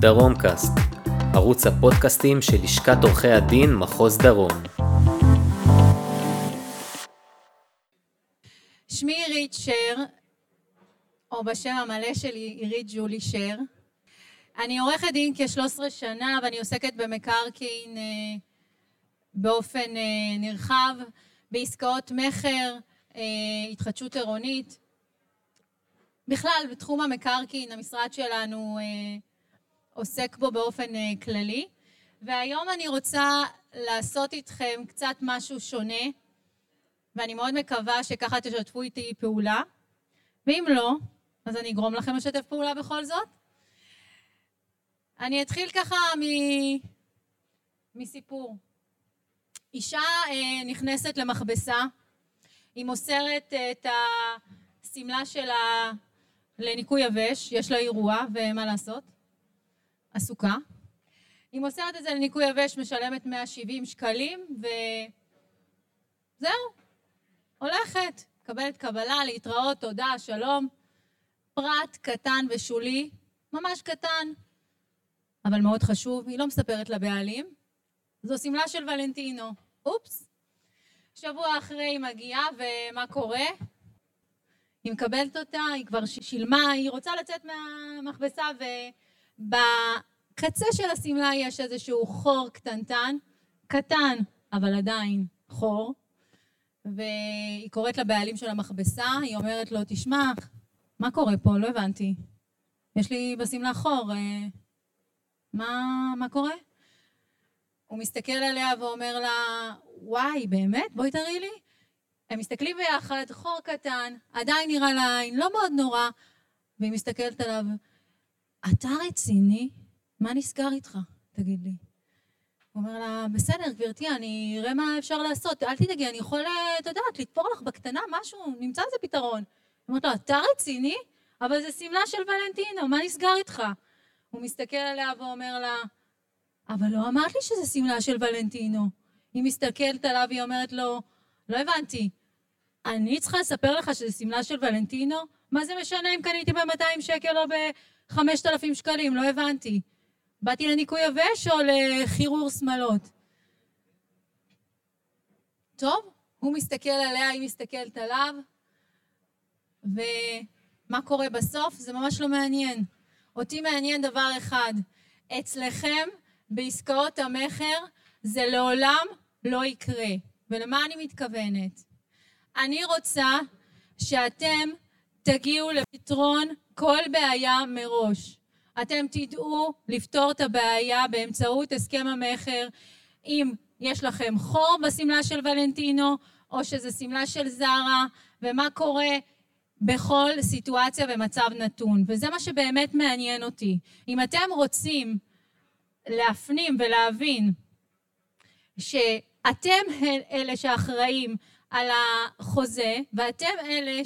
דרומקאסט, ערוץ הפודקאסטים של לשכת עורכי הדין מחוז דרום. שמי עירית שר, או בשם המלא שלי עירית ג'ולי שר. אני עורכת דין כ-13 שנה ואני עוסקת במקרקעין אה, באופן אה, נרחב, בעסקאות מכר, אה, התחדשות עירונית. בכלל, בתחום המקרקעין המשרד שלנו אה, עוסק בו באופן אה, כללי, והיום אני רוצה לעשות איתכם קצת משהו שונה, ואני מאוד מקווה שככה תשתפו איתי פעולה, ואם לא, אז אני אגרום לכם לשתף פעולה בכל זאת. אני אתחיל ככה מ... מסיפור. אישה אה, נכנסת למכבסה, היא מוסרת את השמלה שלה לניקוי יבש, יש לה אירוע, ומה לעשות? עסוקה. היא מוסרת את זה לניקוי יבש, משלמת 170 שקלים, וזהו, הולכת, מקבלת קבלה, להתראות, תודה, שלום. פרט קטן ושולי, ממש קטן, אבל מאוד חשוב, היא לא מספרת לבעלים. זו שמלה של ולנטינו. אופס. שבוע אחרי היא מגיעה, ומה קורה? היא מקבלת אותה, היא כבר שילמה, היא רוצה לצאת מהמכבסה, ובקצה של השמלה יש איזשהו חור קטנטן, קטן, אבל עדיין חור, והיא קוראת לבעלים של המכבסה, היא אומרת לו, תשמע, מה קורה פה? לא הבנתי. יש לי בשמלה חור, אה, מה, מה קורה? הוא מסתכל עליה ואומר לה, וואי, באמת? בואי תראי לי. הם מסתכלים ביחד, חור קטן, עדיין נראה לעין, לא מאוד נורא, והיא מסתכלת עליו, אתה רציני? מה נסגר איתך? תגיד לי. הוא אומר לה, בסדר, גברתי, אני אראה מה אפשר לעשות, אל תדאגי, אני יכול, את יודעת, לתפור לך בקטנה משהו, נמצא איזה פתרון. אומרת לו, אתה רציני? אבל זה שמלה של ולנטינו, מה נסגר איתך? הוא מסתכל עליה ואומר לה, אבל לא אמרת לי שזה שמלה של ולנטינו. היא מסתכלת עליו, היא אומרת לו, לא הבנתי, אני צריכה לספר לך שזה שמלה של ולנטינו? מה זה משנה אם קניתי ב-200 שקל או ב-5,000 שקלים? לא הבנתי. באתי לניקוי יבש או לחירור שמלות? טוב, הוא מסתכל עליה, היא מסתכלת עליו, ומה קורה בסוף? זה ממש לא מעניין. אותי מעניין דבר אחד, אצלכם בעסקאות המכר זה לעולם לא יקרה. ולמה אני מתכוונת? אני רוצה שאתם תגיעו לפתרון כל בעיה מראש. אתם תדעו לפתור את הבעיה באמצעות הסכם המכר, אם יש לכם חור בשמלה של ולנטינו, או שזה שמלה של זרה, ומה קורה בכל סיטואציה ומצב נתון. וזה מה שבאמת מעניין אותי. אם אתם רוצים להפנים ולהבין שאתם אלה שאחראים על החוזה, ואתם אלה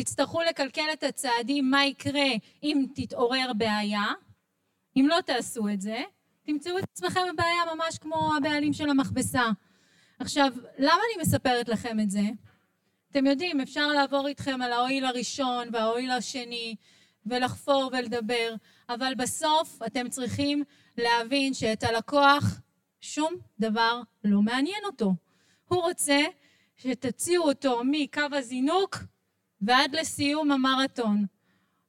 שתצטרכו לקלקל את הצעדים מה יקרה אם תתעורר בעיה. אם לא תעשו את זה, תמצאו את עצמכם בבעיה ממש כמו הבעלים של המכבסה. עכשיו, למה אני מספרת לכם את זה? אתם יודעים, אפשר לעבור איתכם על האויל הראשון והאויל השני ולחפור ולדבר, אבל בסוף אתם צריכים להבין שאת הלקוח שום דבר לא מעניין אותו. הוא רוצה שתציעו אותו מקו הזינוק ועד לסיום המרתון.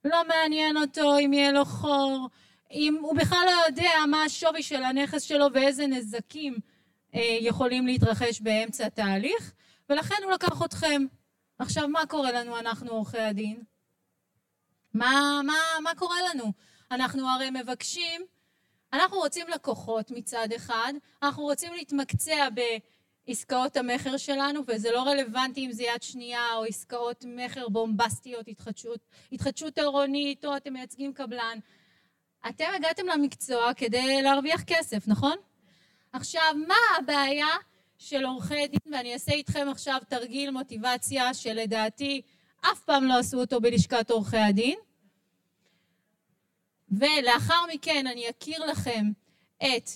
לא מעניין אותו אם יהיה לו חור, אם הוא בכלל לא יודע מה השווי של הנכס שלו ואיזה נזקים אה, יכולים להתרחש באמצע התהליך, ולכן הוא לקח אתכם. עכשיו, מה קורה לנו, אנחנו עורכי הדין? מה, מה, מה קורה לנו? אנחנו הרי מבקשים, אנחנו רוצים לקוחות מצד אחד, אנחנו רוצים להתמקצע ב... עסקאות המכר שלנו, וזה לא רלוונטי אם זה יד שנייה או עסקאות מכר בומבסטיות, התחדשות, התחדשות עירונית, או אתם מייצגים קבלן. אתם הגעתם למקצוע כדי להרוויח כסף, נכון? עכשיו, מה הבעיה של עורכי דין, ואני אעשה איתכם עכשיו תרגיל מוטיבציה שלדעתי אף פעם לא עשו אותו בלשכת עורכי הדין. ולאחר מכן אני אכיר לכם את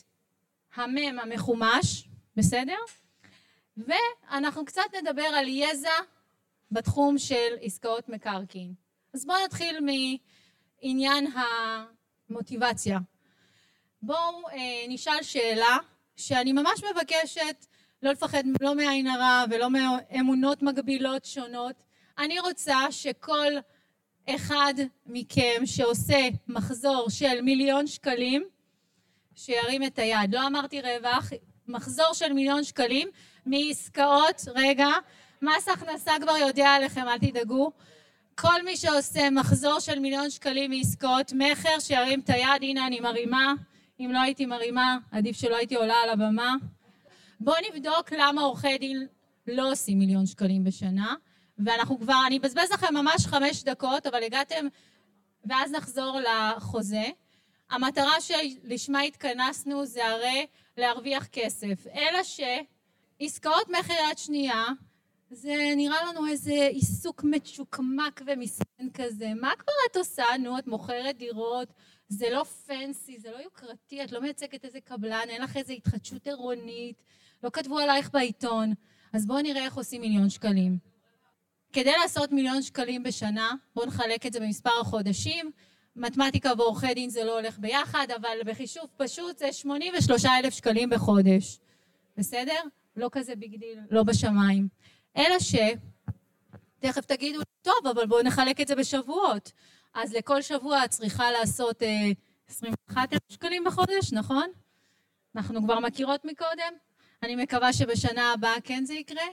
המם המחומש, בסדר? ואנחנו קצת נדבר על יזע בתחום של עסקאות מקרקעין. אז בואו נתחיל מעניין המוטיבציה. בואו אה, נשאל שאלה שאני ממש מבקשת לא לפחד לא מעין הרע ולא מאמונות מגבילות שונות. אני רוצה שכל אחד מכם שעושה מחזור של מיליון שקלים, שירים את היד. לא אמרתי רווח, מחזור של מיליון שקלים מעסקאות, רגע, מס הכנסה כבר יודע עליכם, אל תדאגו. כל מי שעושה מחזור של מיליון שקלים מעסקאות מכר, שירים את היד, הנה אני מרימה. אם לא הייתי מרימה, עדיף שלא הייתי עולה על הבמה. בואו נבדוק למה עורכי דין לא עושים מיליון שקלים בשנה. ואנחנו כבר, אני אבזבז לכם ממש חמש דקות, אבל הגעתם, ואז נחזור לחוזה. המטרה שלשמה התכנסנו זה הרי להרוויח כסף. אלא שעסקאות מכר יד שנייה, זה נראה לנו איזה עיסוק מצ'וקמק ומסכן כזה. מה כבר את עושה? נו, את מוכרת דירות, זה לא פנסי, זה לא יוקרתי, את לא מייצגת איזה קבלן, אין לך איזה התחדשות עירונית, לא כתבו עלייך בעיתון. אז בואו נראה איך עושים מיליון שקלים. כדי לעשות מיליון שקלים בשנה, בואו נחלק את זה במספר החודשים. מתמטיקה ועורכי דין זה לא הולך ביחד, אבל בחישוב פשוט זה 83 אלף שקלים בחודש. בסדר? לא כזה big deal, לא בשמיים. אלא ש... תכף תגידו, טוב, אבל בואו נחלק את זה בשבועות. אז לכל שבוע את צריכה לעשות אה, 21 אלף שקלים בחודש, נכון? אנחנו כבר מכירות מקודם. אני מקווה שבשנה הבאה כן זה יקרה.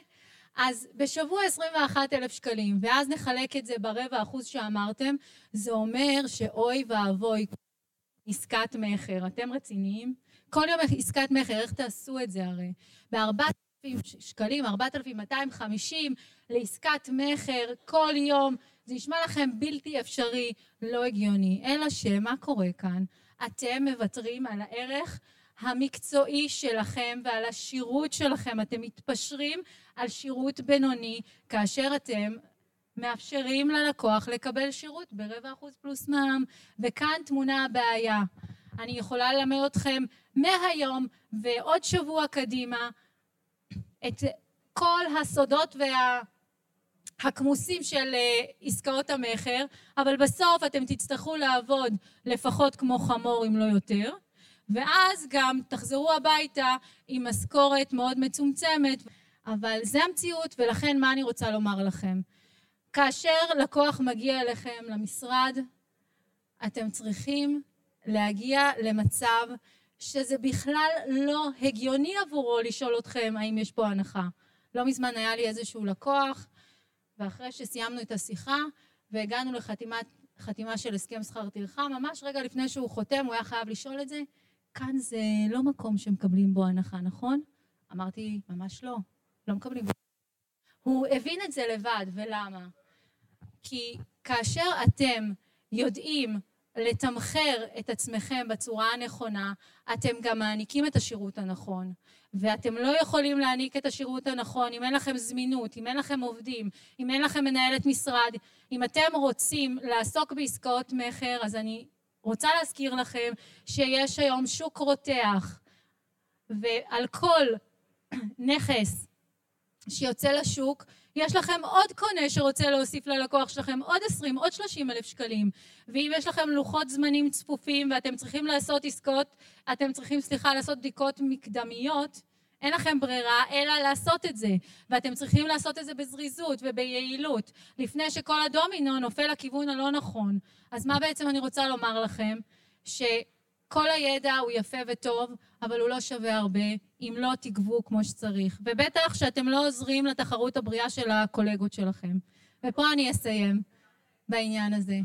אז בשבוע 21 אלף שקלים, ואז נחלק את זה ברבע אחוז שאמרתם, זה אומר שאוי ואבוי, עסקת מכר. אתם רציניים? כל יום עסקת מכר, איך תעשו את זה הרי? בארבעת אלפים שקלים, ארבעת אלפים מאתיים חמישים לעסקת מכר כל יום, זה נשמע לכם בלתי אפשרי, לא הגיוני. אלא שמה קורה כאן? אתם מוותרים על הערך המקצועי שלכם ועל השירות שלכם. אתם מתפשרים על שירות בינוני כאשר אתם מאפשרים ללקוח לקבל שירות ברבע אחוז פלוס מע"מ, וכאן תמונה הבעיה. אני יכולה ללמד אתכם מהיום ועוד שבוע קדימה את כל הסודות והכמוסים של אה, עסקאות המכר, אבל בסוף אתם תצטרכו לעבוד לפחות כמו חמור אם לא יותר. ואז גם תחזרו הביתה עם משכורת מאוד מצומצמת, אבל זה המציאות ולכן מה אני רוצה לומר לכם? כאשר לקוח מגיע אליכם למשרד, אתם צריכים להגיע למצב שזה בכלל לא הגיוני עבורו לשאול אתכם האם יש פה הנחה. לא מזמן היה לי איזשהו לקוח, ואחרי שסיימנו את השיחה והגענו לחתימה של הסכם שכר טרחה, ממש רגע לפני שהוא חותם הוא היה חייב לשאול את זה, כאן זה לא מקום שמקבלים בו הנחה, נכון? אמרתי, ממש לא, לא מקבלים בו. הוא הבין את זה לבד, ולמה? כי כאשר אתם יודעים לתמחר את עצמכם בצורה הנכונה, אתם גם מעניקים את השירות הנכון. ואתם לא יכולים להעניק את השירות הנכון אם אין לכם זמינות, אם אין לכם עובדים, אם אין לכם מנהלת משרד. אם אתם רוצים לעסוק בעסקאות מכר, אז אני רוצה להזכיר לכם שיש היום שוק רותח, ועל כל נכס שיוצא לשוק, יש לכם עוד קונה שרוצה להוסיף ללקוח שלכם עוד 20, עוד 30 אלף שקלים. ואם יש לכם לוחות זמנים צפופים ואתם צריכים לעשות עסקאות, אתם צריכים, סליחה, לעשות בדיקות מקדמיות, אין לכם ברירה אלא לעשות את זה. ואתם צריכים לעשות את זה בזריזות וביעילות, לפני שכל הדומינו נופל לכיוון הלא נכון. אז מה בעצם אני רוצה לומר לכם? שכל הידע הוא יפה וטוב, אבל הוא לא שווה הרבה אם לא תגבו כמו שצריך. ובטח שאתם לא עוזרים לתחרות הבריאה של הקולגות שלכם. ופה אני אסיים בעניין הזה.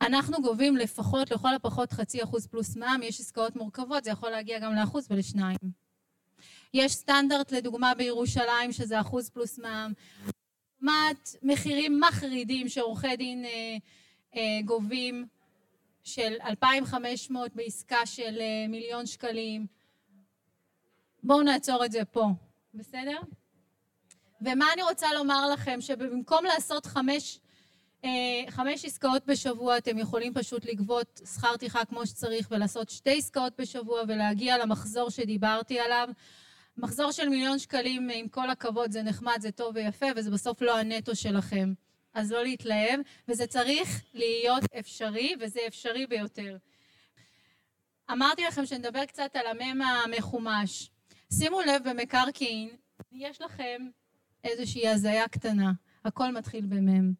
אנחנו גובים לפחות, לכל הפחות חצי אחוז פלוס מע"מ, יש עסקאות מורכבות, זה יכול להגיע גם לאחוז ולשניים. יש סטנדרט לדוגמה בירושלים שזה אחוז פלוס מע"מ. לעומת מחירים מחרידים שעורכי דין אה, גובים של 2,500 בעסקה של אה, מיליון שקלים. בואו נעצור את זה פה, בסדר? ומה אני רוצה לומר לכם? שבמקום לעשות חמש אה, חמש עסקאות בשבוע אתם יכולים פשוט לגבות שכר טרחה כמו שצריך ולעשות שתי עסקאות בשבוע ולהגיע למחזור שדיברתי עליו. מחזור של מיליון שקלים, עם כל הכבוד, זה נחמד, זה טוב ויפה, וזה בסוף לא הנטו שלכם. אז לא להתלהב, וזה צריך להיות אפשרי, וזה אפשרי ביותר. אמרתי לכם שנדבר קצת על המם המחומש. שימו לב במקרקעין, יש לכם איזושהי הזיה קטנה, הכל מתחיל במם.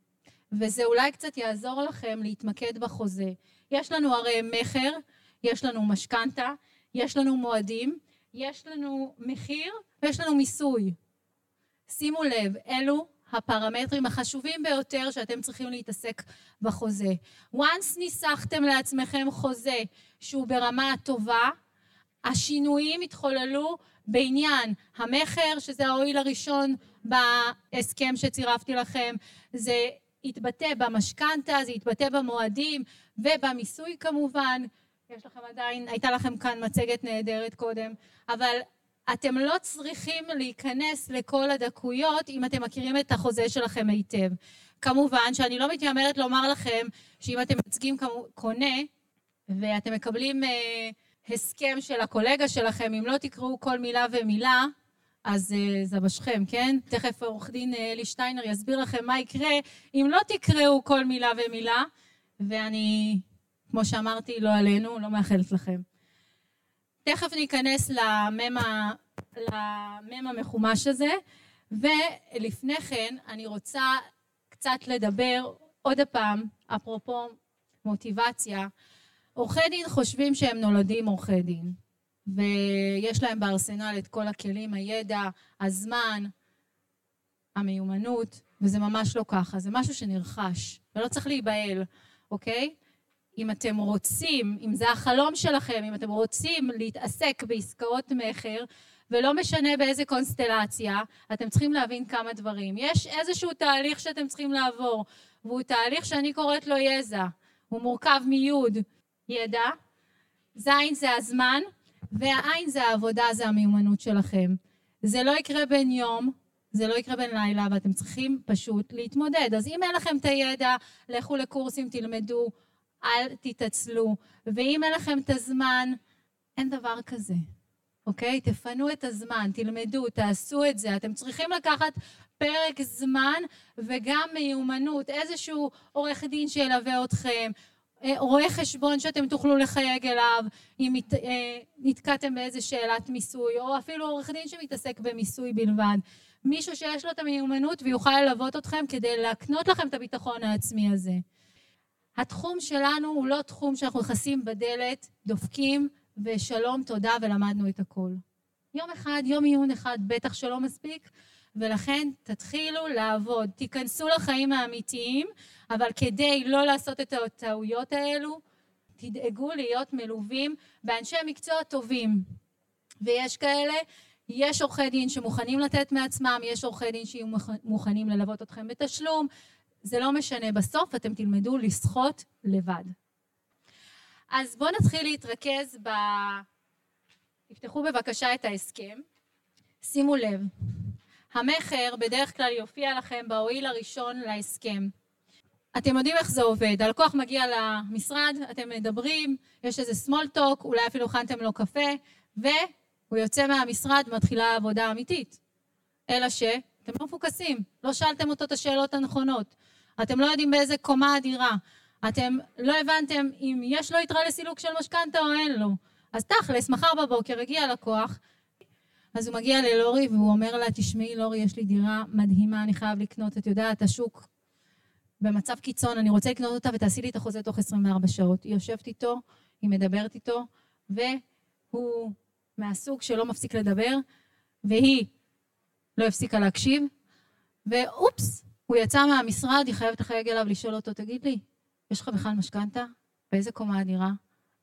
וזה אולי קצת יעזור לכם להתמקד בחוזה. יש לנו הרי מכר, יש לנו משכנתה, יש לנו מועדים, יש לנו מחיר ויש לנו מיסוי. שימו לב, אלו הפרמטרים החשובים ביותר שאתם צריכים להתעסק בחוזה. once ניסחתם לעצמכם חוזה שהוא ברמה טובה, השינויים יתחוללו בעניין המכר, שזה ההועיל הראשון בהסכם שצירפתי לכם, זה יתבטא במשכנתה, זה יתבטא במועדים ובמיסוי כמובן. יש לכם עדיין, הייתה לכם כאן מצגת נהדרת קודם, אבל אתם לא צריכים להיכנס לכל הדקויות אם אתם מכירים את החוזה שלכם היטב. כמובן שאני לא מתיימרת לומר לכם שאם אתם מייצגים קונה ואתם מקבלים אה, הסכם של הקולגה שלכם, אם לא תקראו כל מילה ומילה, אז אה, זה בשכם, כן? תכף עורך דין אה, אלי שטיינר יסביר לכם מה יקרה אם לא תקראו כל מילה ומילה, ואני, כמו שאמרתי, לא עלינו, לא מאחלת לכם. תכף ניכנס למם, המחומש הזה, ולפני כן אני רוצה קצת לדבר עוד פעם, אפרופו מוטיבציה. עורכי דין חושבים שהם נולדים עורכי דין, ויש להם בארסנל את כל הכלים, הידע, הזמן, המיומנות, וזה ממש לא ככה, זה משהו שנרכש, ולא צריך להיבהל, אוקיי? אם אתם רוצים, אם זה החלום שלכם, אם אתם רוצים להתעסק בעסקאות מכר, ולא משנה באיזה קונסטלציה, אתם צריכים להבין כמה דברים. יש איזשהו תהליך שאתם צריכים לעבור, והוא תהליך שאני קוראת לו יזע. הוא מורכב מיוד, ידע, זין זה הזמן, והעין זה העבודה, זה המיומנות שלכם. זה לא יקרה בין יום, זה לא יקרה בין לילה, ואתם צריכים פשוט להתמודד. אז אם אין לכם את הידע, לכו לקורסים, תלמדו, אל תתעצלו. ואם אין לכם את הזמן, אין דבר כזה, אוקיי? תפנו את הזמן, תלמדו, תעשו את זה. אתם צריכים לקחת פרק זמן וגם מיומנות, איזשהו עורך דין שילווה אתכם, אה, רואה חשבון שאתם תוכלו לחייג אליו אם אה, נתקעתם באיזה שאלת מיסוי, או אפילו עורך דין שמתעסק במיסוי בלבד. מישהו שיש לו את המיומנות ויוכל ללוות אתכם כדי להקנות לכם את הביטחון העצמי הזה. התחום שלנו הוא לא תחום שאנחנו נכנסים בדלת, דופקים, ושלום, תודה, ולמדנו את הכל. יום אחד, יום עיון אחד, בטח שלא מספיק, ולכן תתחילו לעבוד. תיכנסו לחיים האמיתיים, אבל כדי לא לעשות את הטעויות האלו, תדאגו להיות מלווים באנשי מקצוע טובים. ויש כאלה, יש עורכי דין שמוכנים לתת מעצמם, יש עורכי דין שיהיו מוכנים ללוות אתכם בתשלום, זה לא משנה, בסוף אתם תלמדו לשחות לבד. אז בואו נתחיל להתרכז ב... תפתחו בבקשה את ההסכם. שימו לב, המכר בדרך כלל יופיע לכם בהועיל הראשון להסכם. אתם יודעים איך זה עובד, הלקוח מגיע למשרד, אתם מדברים, יש איזה small talk, אולי אפילו הכנתם לו קפה, והוא יוצא מהמשרד ומתחילה העבודה האמיתית. אלא שאתם לא מפוקסים, לא שאלתם אותו את השאלות הנכונות. אתם לא יודעים באיזה קומה הדירה, אתם לא הבנתם אם יש לו יתרה לסילוק של משכנתה או אין לו. אז תכלס, מחר בבוקר הגיע לקוח, אז הוא מגיע ללורי והוא אומר לה, תשמעי לורי, יש לי דירה מדהימה, אני חייב לקנות, את יודעת, השוק במצב קיצון, אני רוצה לקנות אותה ותעשי לי את החוזה תוך 24 שעות. היא יושבת איתו, היא מדברת איתו, והוא מהסוג שלא מפסיק לדבר, והיא לא הפסיקה להקשיב, ואופס, הוא יצא מהמשרד, היא חייבת לחייג אליו לשאול אותו, תגיד לי, יש לך בכלל משכנתה? באיזה קומה הדירה?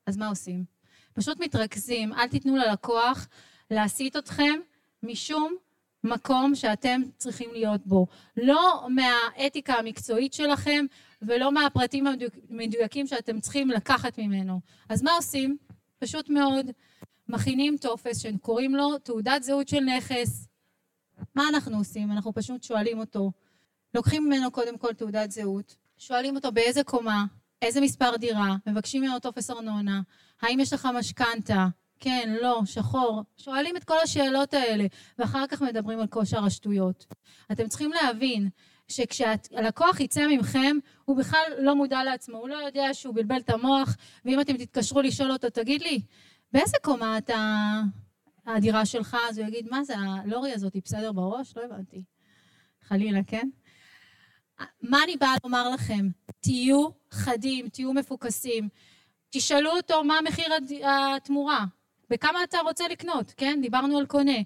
אז מה עושים? פשוט מתרכזים, אל תיתנו ללקוח להסיט אתכם משום מקום שאתם צריכים להיות בו. לא מהאתיקה המקצועית שלכם ולא מהפרטים המדויקים שאתם צריכים לקחת ממנו. אז מה עושים? פשוט מאוד, מכינים טופס שקוראים לו תעודת זהות של נכס. מה אנחנו עושים? אנחנו פשוט שואלים אותו, לוקחים ממנו קודם כל תעודת זהות, שואלים אותו באיזה קומה, איזה מספר דירה, מבקשים ממנו טופס ארנונה, האם יש לך משכנתה, כן, לא, שחור, שואלים את כל השאלות האלה, ואחר כך מדברים על כושר השטויות. אתם צריכים להבין שכשהלקוח יצא ממכם, הוא בכלל לא מודע לעצמו, הוא לא יודע שהוא בלבל את המוח, ואם אתם תתקשרו לשאול אותו, תגיד לי, באיזה קומה אתה... הדירה שלך? אז הוא יגיד, מה זה, הלורי הזאת היא בסדר בראש? לא הבנתי. חלילה, כן? מה אני באה לומר לכם? תהיו חדים, תהיו מפוקסים. תשאלו אותו מה מחיר התמורה, בכמה אתה רוצה לקנות, כן? דיברנו על קונה.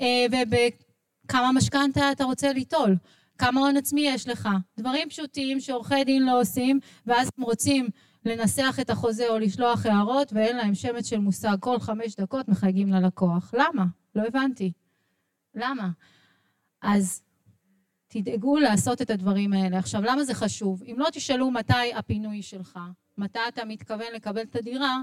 אה, ובכמה משכנתה אתה רוצה ליטול. כמה הון עצמי יש לך. דברים פשוטים שעורכי דין לא עושים, ואז הם רוצים לנסח את החוזה או לשלוח הערות, ואין להם שמץ של מושג. כל חמש דקות מחייגים ללקוח. למה? לא הבנתי. למה? אז תדאגו לעשות את הדברים האלה. עכשיו, למה זה חשוב? אם לא תשאלו מתי הפינוי שלך, מתי אתה מתכוון לקבל את הדירה,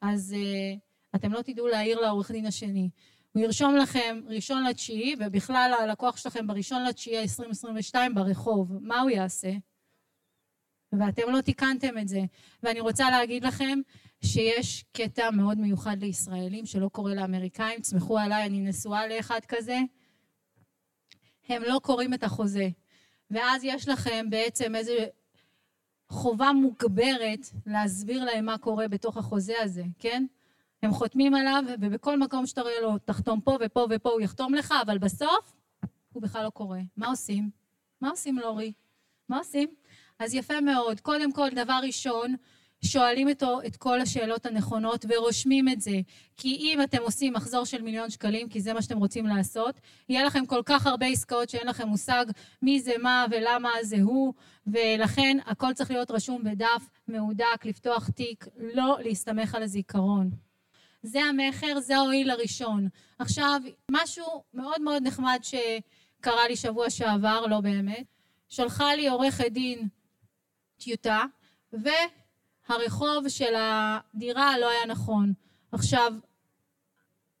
אז uh, אתם לא תדעו להעיר לעורך דין השני. הוא ירשום לכם ראשון לתשיעי, ובכלל הלקוח שלכם בראשון לתשיעי 2022 ברחוב. מה הוא יעשה? ואתם לא תיקנתם את זה. ואני רוצה להגיד לכם שיש קטע מאוד מיוחד לישראלים שלא קורה לאמריקאים. תסמכו עליי, אני נשואה לאחד כזה. הם לא קוראים את החוזה. ואז יש לכם בעצם איזו חובה מוגברת להסביר להם מה קורה בתוך החוזה הזה, כן? הם חותמים עליו, ובכל מקום שתראה לו, תחתום פה ופה ופה, הוא יחתום לך, אבל בסוף הוא בכלל לא קורה. מה עושים? מה עושים, לורי? מה עושים? אז יפה מאוד. קודם כל, דבר ראשון, שואלים אותו את כל השאלות הנכונות ורושמים את זה. כי אם אתם עושים מחזור של מיליון שקלים, כי זה מה שאתם רוצים לעשות, יהיה לכם כל כך הרבה עסקאות שאין לכם מושג מי זה מה ולמה זה הוא, ולכן הכל צריך להיות רשום בדף מהודק, לפתוח תיק, לא להסתמך על הזיכרון. זה המכר, זה ההועיל הראשון. עכשיו, משהו מאוד מאוד נחמד שקרה לי שבוע שעבר, לא באמת, שלחה לי עורכת דין טיוטה, והרחוב של הדירה לא היה נכון. עכשיו,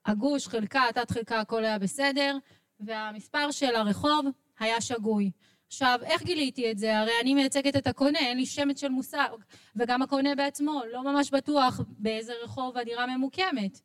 הגוש, חלקה, תת חלקה, הכל היה בסדר, והמספר של הרחוב היה שגוי. עכשיו, איך גיליתי את זה? הרי אני מייצגת את הקונה, אין לי שמץ של מושג, וגם הקונה בעצמו לא ממש בטוח באיזה רחוב הדירה ממוקמת.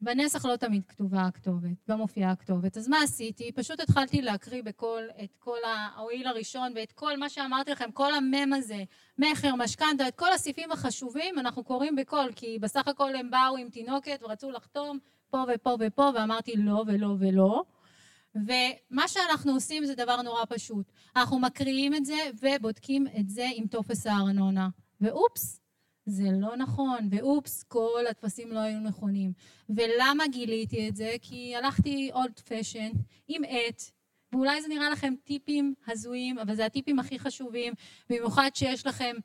בנסח לא תמיד כתובה הכתובת, לא מופיעה הכתובת. אז מה עשיתי? פשוט התחלתי להקריא בכל, את כל ההועיל הראשון ואת כל מה שאמרתי לכם, כל המם הזה, מכר, משכנתה, את כל הסעיפים החשובים אנחנו קוראים בקול, כי בסך הכל הם באו עם תינוקת ורצו לחתום פה ופה ופה, ואמרתי לא ולא ולא. ומה שאנחנו עושים זה דבר נורא פשוט. אנחנו מקריאים את זה ובודקים את זה עם טופס הארנונה. ואופס, זה לא נכון, ואופס, כל הטפסים לא היו נכונים. ולמה גיליתי את זה? כי הלכתי old fashioned עם עט, ואולי זה נראה לכם טיפים הזויים, אבל זה הטיפים הכי חשובים, במיוחד שיש לכם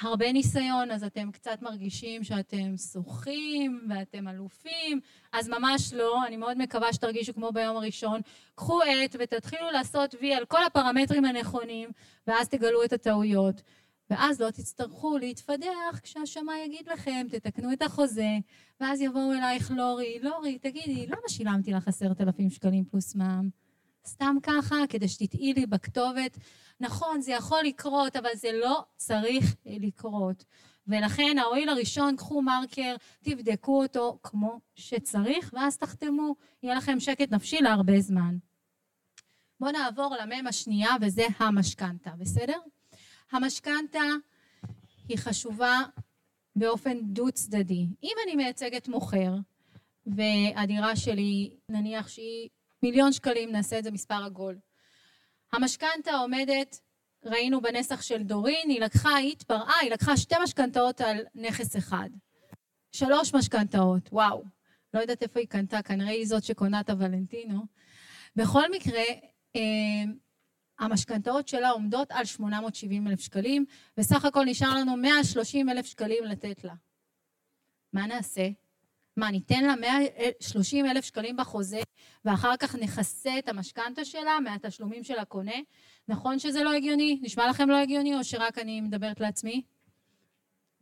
הרבה ניסיון, אז אתם קצת מרגישים שאתם שוחים ואתם אלופים, אז ממש לא, אני מאוד מקווה שתרגישו כמו ביום הראשון. קחו עט ותתחילו לעשות וי על כל הפרמטרים הנכונים, ואז תגלו את הטעויות. ואז לא תצטרכו להתפדח כשהשמאי יגיד לכם, תתקנו את החוזה, ואז יבואו אלייך לורי, לורי, תגידי, למה שילמתי לך עשרת אלפים שקלים פלוס מע"מ? סתם ככה, כדי שתטעי לי בכתובת. נכון, זה יכול לקרות, אבל זה לא צריך לקרות. ולכן ההועיל הראשון, קחו מרקר, תבדקו אותו כמו שצריך, ואז תחתמו, יהיה לכם שקט נפשי להרבה זמן. בואו נעבור למ"ם השנייה, וזה המשכנתה, בסדר? המשכנתה היא חשובה באופן דו צדדי. אם אני מייצגת מוכר, והדירה שלי, נניח שהיא מיליון שקלים, נעשה את זה מספר עגול. המשכנתה עומדת, ראינו בנסח של דורין, היא לקחה, היא התפרעה, היא לקחה שתי משכנתאות על נכס אחד. שלוש משכנתאות, וואו. לא יודעת איפה היא קנתה, כנראה היא זאת שקונה את הוולנטינו. בכל מקרה, אה, המשכנתאות שלה עומדות על 870 אלף שקלים, וסך הכל נשאר לנו 130 אלף שקלים לתת לה. מה נעשה? מה, ניתן לה 130 אלף שקלים בחוזה, ואחר כך נכסה את המשכנתה שלה מהתשלומים של הקונה? נכון שזה לא הגיוני? נשמע לכם לא הגיוני, או שרק אני מדברת לעצמי?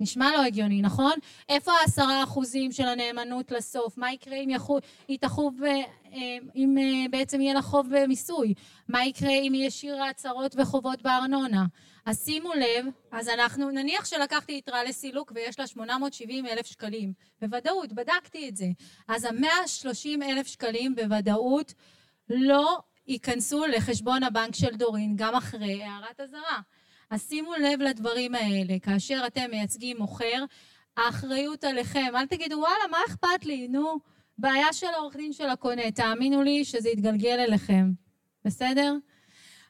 נשמע לא הגיוני, נכון? איפה העשרה אחוזים של הנאמנות לסוף? מה יקרה אם היא תחוב, אה, אם אה, בעצם יהיה לה חוב במיסוי? מה יקרה אם היא השאירה הצהרות וחובות בארנונה? אז שימו לב, אז אנחנו, נניח שלקחתי יתרה לסילוק ויש לה 870 אלף שקלים, בוודאות, בדקתי את זה. אז ה-130 אלף שקלים בוודאות לא ייכנסו לחשבון הבנק של דורין גם אחרי הערת אזהרה. אז שימו לב לדברים האלה, כאשר אתם מייצגים מוכר, האחריות עליכם, אל תגידו וואלה מה אכפת לי, נו, בעיה של העורך דין של הקונה, תאמינו לי שזה יתגלגל אליכם, בסדר?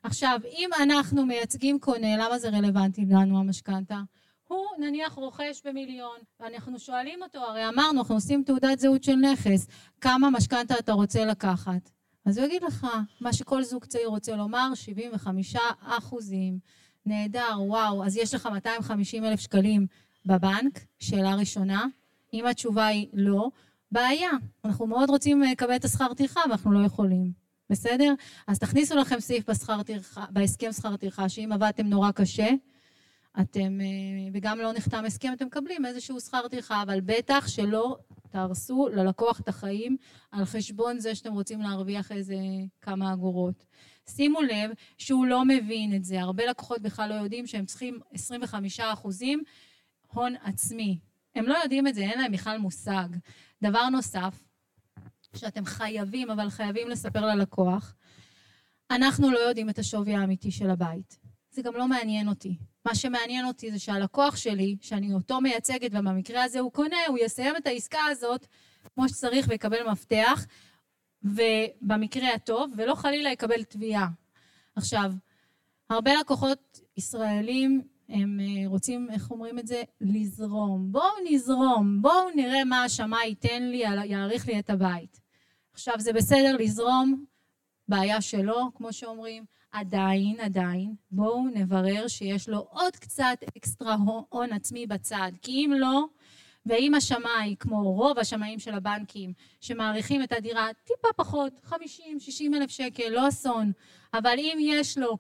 עכשיו, אם אנחנו מייצגים קונה, למה זה רלוונטי לנו המשכנתה? הוא נניח רוכש במיליון, ואנחנו שואלים אותו, הרי אמרנו, אנחנו עושים תעודת זהות של נכס, כמה משכנתה אתה רוצה לקחת? אז הוא יגיד לך, מה שכל זוג צעיר רוצה לומר, 75 אחוזים. נהדר, וואו, אז יש לך 250 אלף שקלים בבנק? שאלה ראשונה. אם התשובה היא לא, בעיה. אנחנו מאוד רוצים לקבל את השכר טרחה ואנחנו לא יכולים. בסדר? אז תכניסו לכם סעיף בשכר טרחה, בהסכם שכר טרחה, שאם עבדתם נורא קשה, אתם, אה, וגם לא נחתם הסכם, אתם מקבלים איזשהו שכר טרחה, אבל בטח שלא תהרסו ללקוח את החיים על חשבון זה שאתם רוצים להרוויח איזה כמה אגורות. שימו לב שהוא לא מבין את זה, הרבה לקוחות בכלל לא יודעים שהם צריכים 25 אחוזים הון עצמי. הם לא יודעים את זה, אין להם בכלל מושג. דבר נוסף, שאתם חייבים, אבל חייבים לספר ללקוח, אנחנו לא יודעים את השווי האמיתי של הבית. זה גם לא מעניין אותי. מה שמעניין אותי זה שהלקוח שלי, שאני אותו מייצגת, ובמקרה הזה הוא קונה, הוא יסיים את העסקה הזאת כמו שצריך ויקבל מפתח, ובמקרה הטוב, ולא חלילה יקבל תביעה. עכשיו, הרבה לקוחות ישראלים הם אה, רוצים, איך אומרים את זה? לזרום. בואו נזרום, בואו נראה מה השמאי ייתן לי, יעריך לי את הבית. עכשיו, זה בסדר לזרום, בעיה שלו, כמו שאומרים, עדיין, עדיין, בואו נברר שיש לו עוד קצת אקסטרה הון עצמי בצד, כי אם לא, ואם השמאי, כמו רוב השמאים של הבנקים, שמעריכים את הדירה טיפה פחות, 50-60 אלף שקל, לא אסון, אבל אם יש לו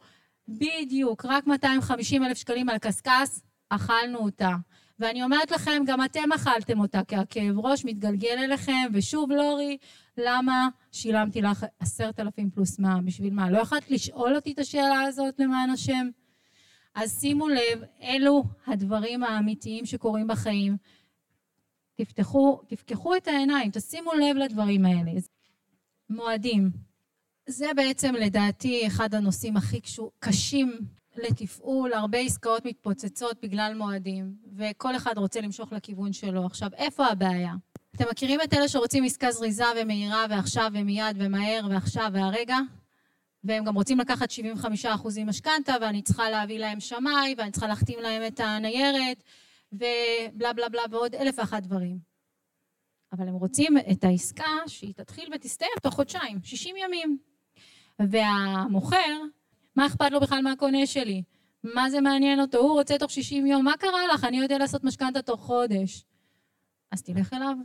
בדיוק רק 250 אלף שקלים על קשקש, אכלנו אותה. ואני אומרת לכם, גם אתם אכלתם אותה, כי הכאב ראש מתגלגל אליכם, ושוב לורי, למה שילמתי לך עשרת אלפים פלוס מה? בשביל מה? לא יכולת לשאול אותי את השאלה הזאת למען השם? אז שימו לב, אלו הדברים האמיתיים שקורים בחיים. תפתחו, תפקחו את העיניים, תשימו לב לדברים האלה. מועדים. זה בעצם לדעתי אחד הנושאים הכי קשים לתפעול, הרבה עסקאות מתפוצצות בגלל מועדים, וכל אחד רוצה למשוך לכיוון שלו. עכשיו, איפה הבעיה? אתם מכירים את אלה שרוצים עסקה זריזה ומהירה ועכשיו ומיד ומהר ועכשיו והרגע? והם גם רוצים לקחת 75% משכנתה ואני צריכה להביא להם שמאי ואני צריכה להחתים להם את הניירת ובלה בלה בלה ועוד אלף ואחת דברים. אבל הם רוצים את העסקה שהיא תתחיל ותסתיים תוך חודשיים, 60 ימים. והמוכר, מה אכפת לו בכלל מהקונה שלי? מה זה מעניין אותו? הוא רוצה תוך 60 יום, מה קרה לך? אני יודע לעשות משכנתה תוך חודש. אז תלך אליו.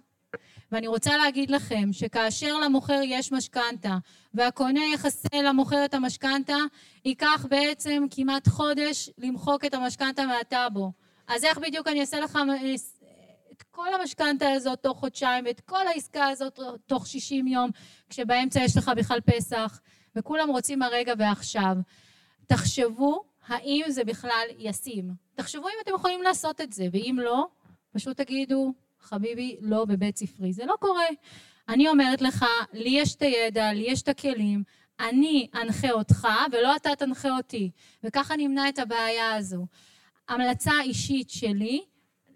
ואני רוצה להגיד לכם שכאשר למוכר יש משכנתה והקונה יחסה למוכר את המשכנתה, ייקח בעצם כמעט חודש למחוק את המשכנתה מהטאבו. אז איך בדיוק אני אעשה לך את כל המשכנתה הזאת תוך חודשיים ואת כל העסקה הזאת תוך 60 יום, כשבאמצע יש לך בכלל פסח, וכולם רוצים הרגע ועכשיו. תחשבו האם זה בכלל ישים. תחשבו אם אתם יכולים לעשות את זה, ואם לא, פשוט תגידו, חביבי, לא בבית ספרי. זה לא קורה. אני אומרת לך, לי יש את הידע, לי יש את הכלים, אני אנחה אותך ולא אתה תנחה אותי, וככה נמנע את הבעיה הזו. המלצה אישית שלי,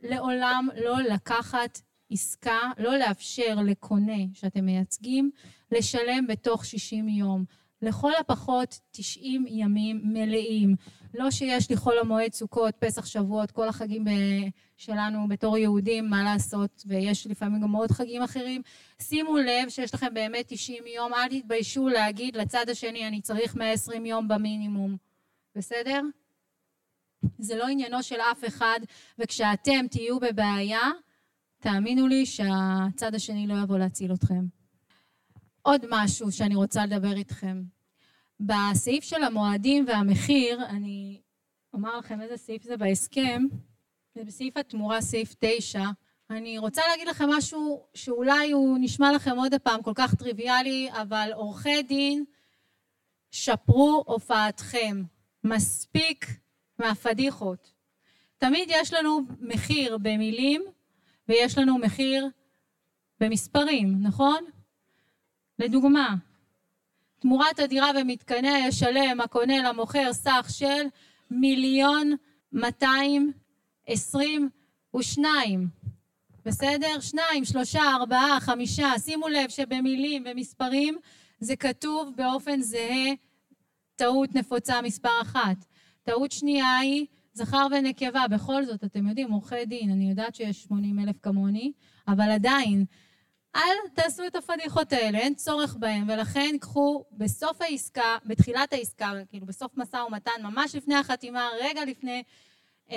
לעולם לא לקחת עסקה, לא לאפשר לקונה שאתם מייצגים, לשלם בתוך 60 יום. לכל הפחות 90 ימים מלאים. לא שיש לי חול המועד, סוכות, פסח, שבועות, כל החגים שלנו בתור יהודים, מה לעשות, ויש לפעמים גם עוד חגים אחרים. שימו לב שיש לכם באמת 90 יום, אל תתביישו להגיד לצד השני, אני צריך 120 יום במינימום. בסדר? זה לא עניינו של אף אחד, וכשאתם תהיו בבעיה, תאמינו לי שהצד השני לא יבוא להציל אתכם. עוד משהו שאני רוצה לדבר איתכם. בסעיף של המועדים והמחיר, אני אומר לכם איזה סעיף זה בהסכם, זה בסעיף התמורה, סעיף 9. אני רוצה להגיד לכם משהו שאולי הוא נשמע לכם עוד פעם כל כך טריוויאלי, אבל עורכי דין, שפרו הופעתכם. מספיק מהפדיחות. תמיד יש לנו מחיר במילים ויש לנו מחיר במספרים, נכון? לדוגמה, תמורת הדירה ומתקניה ישלם הקונה למוכר סך של מיליון מאתיים עשרים ושניים. בסדר? שניים, שלושה, ארבעה, חמישה. שימו לב שבמילים ומספרים זה כתוב באופן זהה טעות נפוצה מספר אחת. טעות שנייה היא זכר ונקבה. בכל זאת, אתם יודעים, עורכי דין, אני יודעת שיש 80 אלף כמוני, אבל עדיין, אל תעשו את הפדיחות האלה, אין צורך בהם, ולכן קחו בסוף העסקה, בתחילת העסקה, כאילו בסוף משא ומתן, ממש לפני החתימה, רגע לפני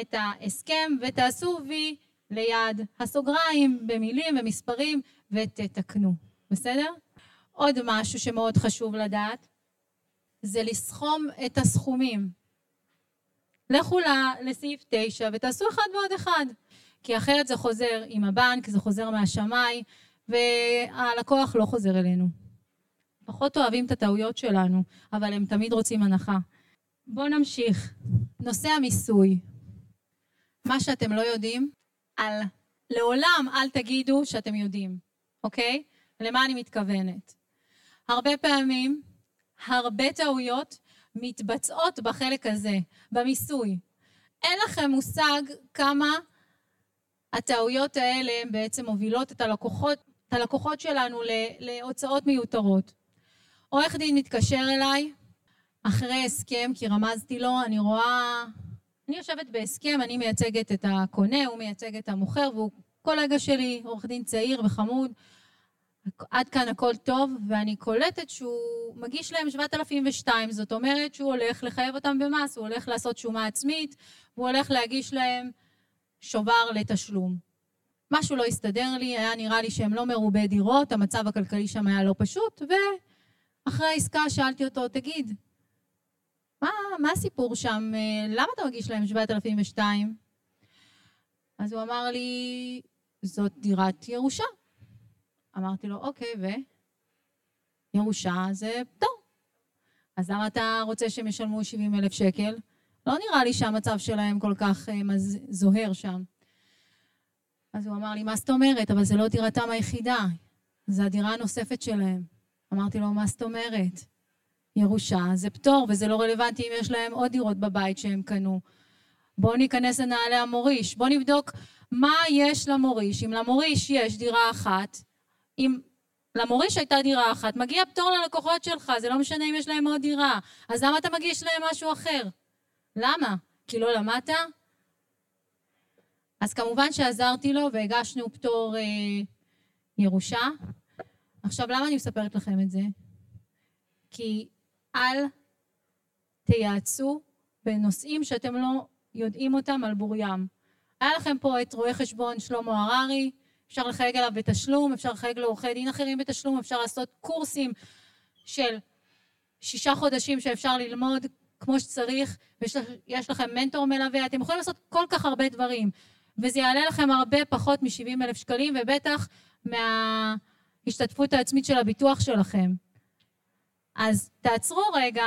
את ההסכם, ותעשו וי ליד הסוגריים במילים ומספרים ותתקנו, בסדר? עוד משהו שמאוד חשוב לדעת, זה לסכום את הסכומים. לכו לסעיף 9 ותעשו אחד ועוד אחד, כי אחרת זה חוזר עם הבנק, זה חוזר מהשמאי, והלקוח לא חוזר אלינו. פחות אוהבים את הטעויות שלנו, אבל הם תמיד רוצים הנחה. בואו נמשיך. נושא המיסוי. מה שאתם לא יודעים, על לעולם אל תגידו שאתם יודעים, אוקיי? למה אני מתכוונת? הרבה פעמים, הרבה טעויות מתבצעות בחלק הזה, במיסוי. אין לכם מושג כמה הטעויות האלה בעצם מובילות את הלקוחות, את הלקוחות שלנו להוצאות מיותרות. עורך דין מתקשר אליי אחרי הסכם, כי רמזתי לו, אני רואה אני יושבת בהסכם, אני מייצגת את הקונה, הוא מייצג את המוכר, והוא קולגה שלי, עורך דין צעיר וחמוד. עד כאן הכל טוב, ואני קולטת שהוא מגיש להם 7,002, זאת אומרת שהוא הולך לחייב אותם במס, הוא הולך לעשות שומה עצמית, הוא הולך להגיש להם שובר לתשלום. משהו לא הסתדר לי, היה נראה לי שהם לא מרובי דירות, המצב הכלכלי שם היה לא פשוט, ואחרי העסקה שאלתי אותו, תגיד, מה, מה הסיפור שם? אה, למה אתה מגיש להם 7,002? אז הוא אמר לי, זאת דירת ירושה. אמרתי לו, אוקיי, ו? ירושה זה פטור. אז למה אתה רוצה שהם ישלמו 70 אלף שקל? לא נראה לי שהמצב שלהם כל כך אה, זוהר שם. אז הוא אמר לי, מה זאת אומרת? אבל זה לא דירתם היחידה, זו הדירה הנוספת שלהם. אמרתי לו, מה זאת אומרת? ירושה זה פטור, וזה לא רלוונטי אם יש להם עוד דירות בבית שהם קנו. בואו ניכנס לנעלי המוריש, בואו נבדוק מה יש למוריש. אם למוריש יש דירה אחת, אם למוריש הייתה דירה אחת, מגיע פטור ללקוחות שלך, זה לא משנה אם יש להם עוד דירה. אז למה אתה מגיש להם משהו אחר? למה? כי לא למדת? אז כמובן שעזרתי לו והגשנו פטור אה, ירושה. עכשיו, למה אני מספרת לכם את זה? כי אל תייעצו בנושאים שאתם לא יודעים אותם על בוריים. היה לכם פה את רואה חשבון שלמה הררי, אפשר לחייג עליו בתשלום, אפשר לחייג לעורכי דין אחרים בתשלום, אפשר לעשות קורסים של שישה חודשים שאפשר ללמוד כמו שצריך, ויש לכם מנטור מלווה, אתם יכולים לעשות כל כך הרבה דברים, וזה יעלה לכם הרבה פחות מ-70 אלף שקלים, ובטח מההשתתפות העצמית של הביטוח שלכם. אז תעצרו רגע,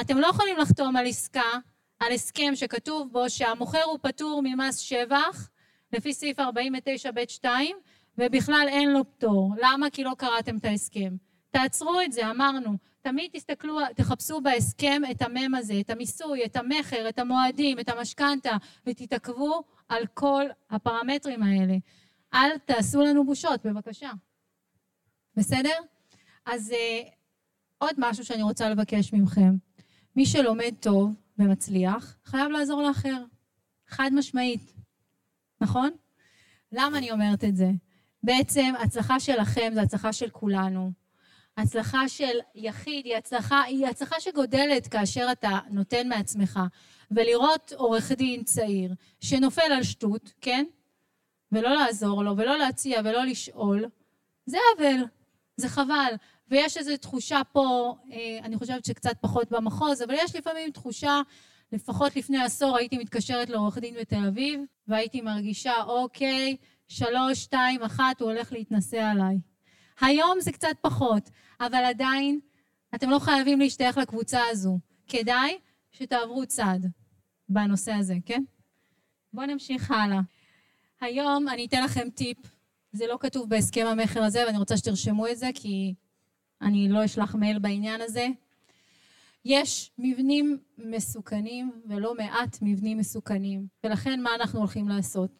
אתם לא יכולים לחתום על עסקה, על הסכם שכתוב בו שהמוכר הוא פטור ממס שבח, לפי סעיף 49ב2, ובכלל אין לו פטור. למה? כי לא קראתם את ההסכם. תעצרו את זה, אמרנו. תמיד תסתכלו, תחפשו בהסכם את המם הזה, את המיסוי, את המכר, את המועדים, את המשכנתה, ותתעכבו על כל הפרמטרים האלה. אל תעשו לנו בושות, בבקשה. בסדר? אז אה, עוד משהו שאני רוצה לבקש מכם. מי שלומד טוב ומצליח, חייב לעזור לאחר. חד משמעית. נכון? למה אני אומרת את זה? בעצם הצלחה שלכם זה הצלחה של כולנו. הצלחה של יחיד היא הצלחה, היא הצלחה שגודלת כאשר אתה נותן מעצמך. ולראות עורך דין צעיר שנופל על שטות, כן? ולא לעזור לו, ולא להציע, ולא לשאול, זה עוול, זה חבל. ויש איזו תחושה פה, אה, אני חושבת שקצת פחות במחוז, אבל יש לפעמים תחושה, לפחות לפני עשור הייתי מתקשרת לעורך דין בתל אביב, והייתי מרגישה, אוקיי, שלוש, שתיים, אחת, הוא הולך להתנשא עליי. היום זה קצת פחות, אבל עדיין אתם לא חייבים להשתייך לקבוצה הזו. כדאי שתעברו צד בנושא הזה, כן? בואו נמשיך הלאה. היום אני אתן לכם טיפ, זה לא כתוב בהסכם המכר הזה, ואני רוצה שתרשמו את זה, כי אני לא אשלח מייל בעניין הזה. יש מבנים מסוכנים ולא מעט מבנים מסוכנים, ולכן מה אנחנו הולכים לעשות?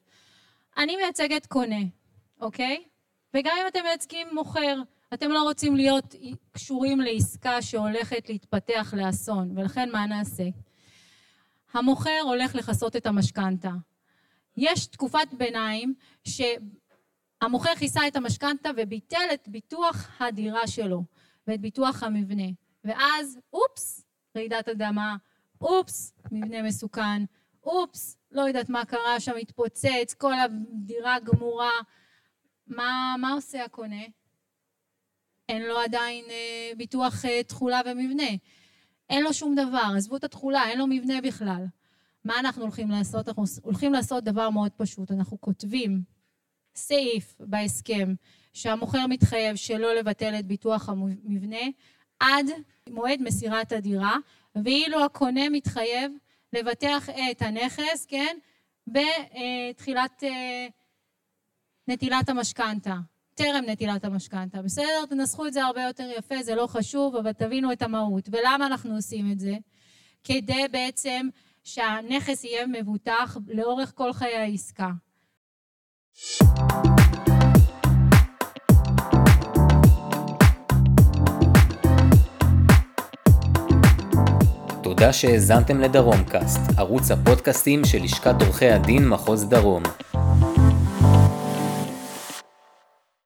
אני מייצגת קונה, אוקיי? וגם אם אתם מייצגים מוכר, אתם לא רוצים להיות קשורים לעסקה שהולכת להתפתח לאסון, ולכן מה נעשה? המוכר הולך לכסות את המשכנתה. יש תקופת ביניים שהמוכר כיסה את המשכנתה וביטל את ביטוח הדירה שלו ואת ביטוח המבנה. ואז, אופס, רעידת אדמה, אופס, מבנה מסוכן, אופס, לא יודעת מה קרה שם, התפוצץ, כל הדירה גמורה. מה, מה עושה הקונה? אין לו עדיין אה, ביטוח אה, תכולה ומבנה. אין לו שום דבר, עזבו את התכולה, אין לו מבנה בכלל. מה אנחנו הולכים לעשות? אנחנו הולכים לעשות דבר מאוד פשוט. אנחנו כותבים סעיף בהסכם שהמוכר מתחייב שלא לבטל את ביטוח המבנה עד מועד מסירת הדירה, ואילו הקונה מתחייב לבטח את הנכס, כן, בתחילת אה, נטילת המשכנתה, טרם נטילת המשכנתה. בסדר? תנסחו את זה הרבה יותר יפה, זה לא חשוב, אבל תבינו את המהות. ולמה אנחנו עושים את זה? כדי בעצם שהנכס יהיה מבוטח לאורך כל חיי העסקה. תודה שהאזנתם לדרום קאסט, ערוץ הפודקאסטים של לשכת עורכי הדין מחוז דרום.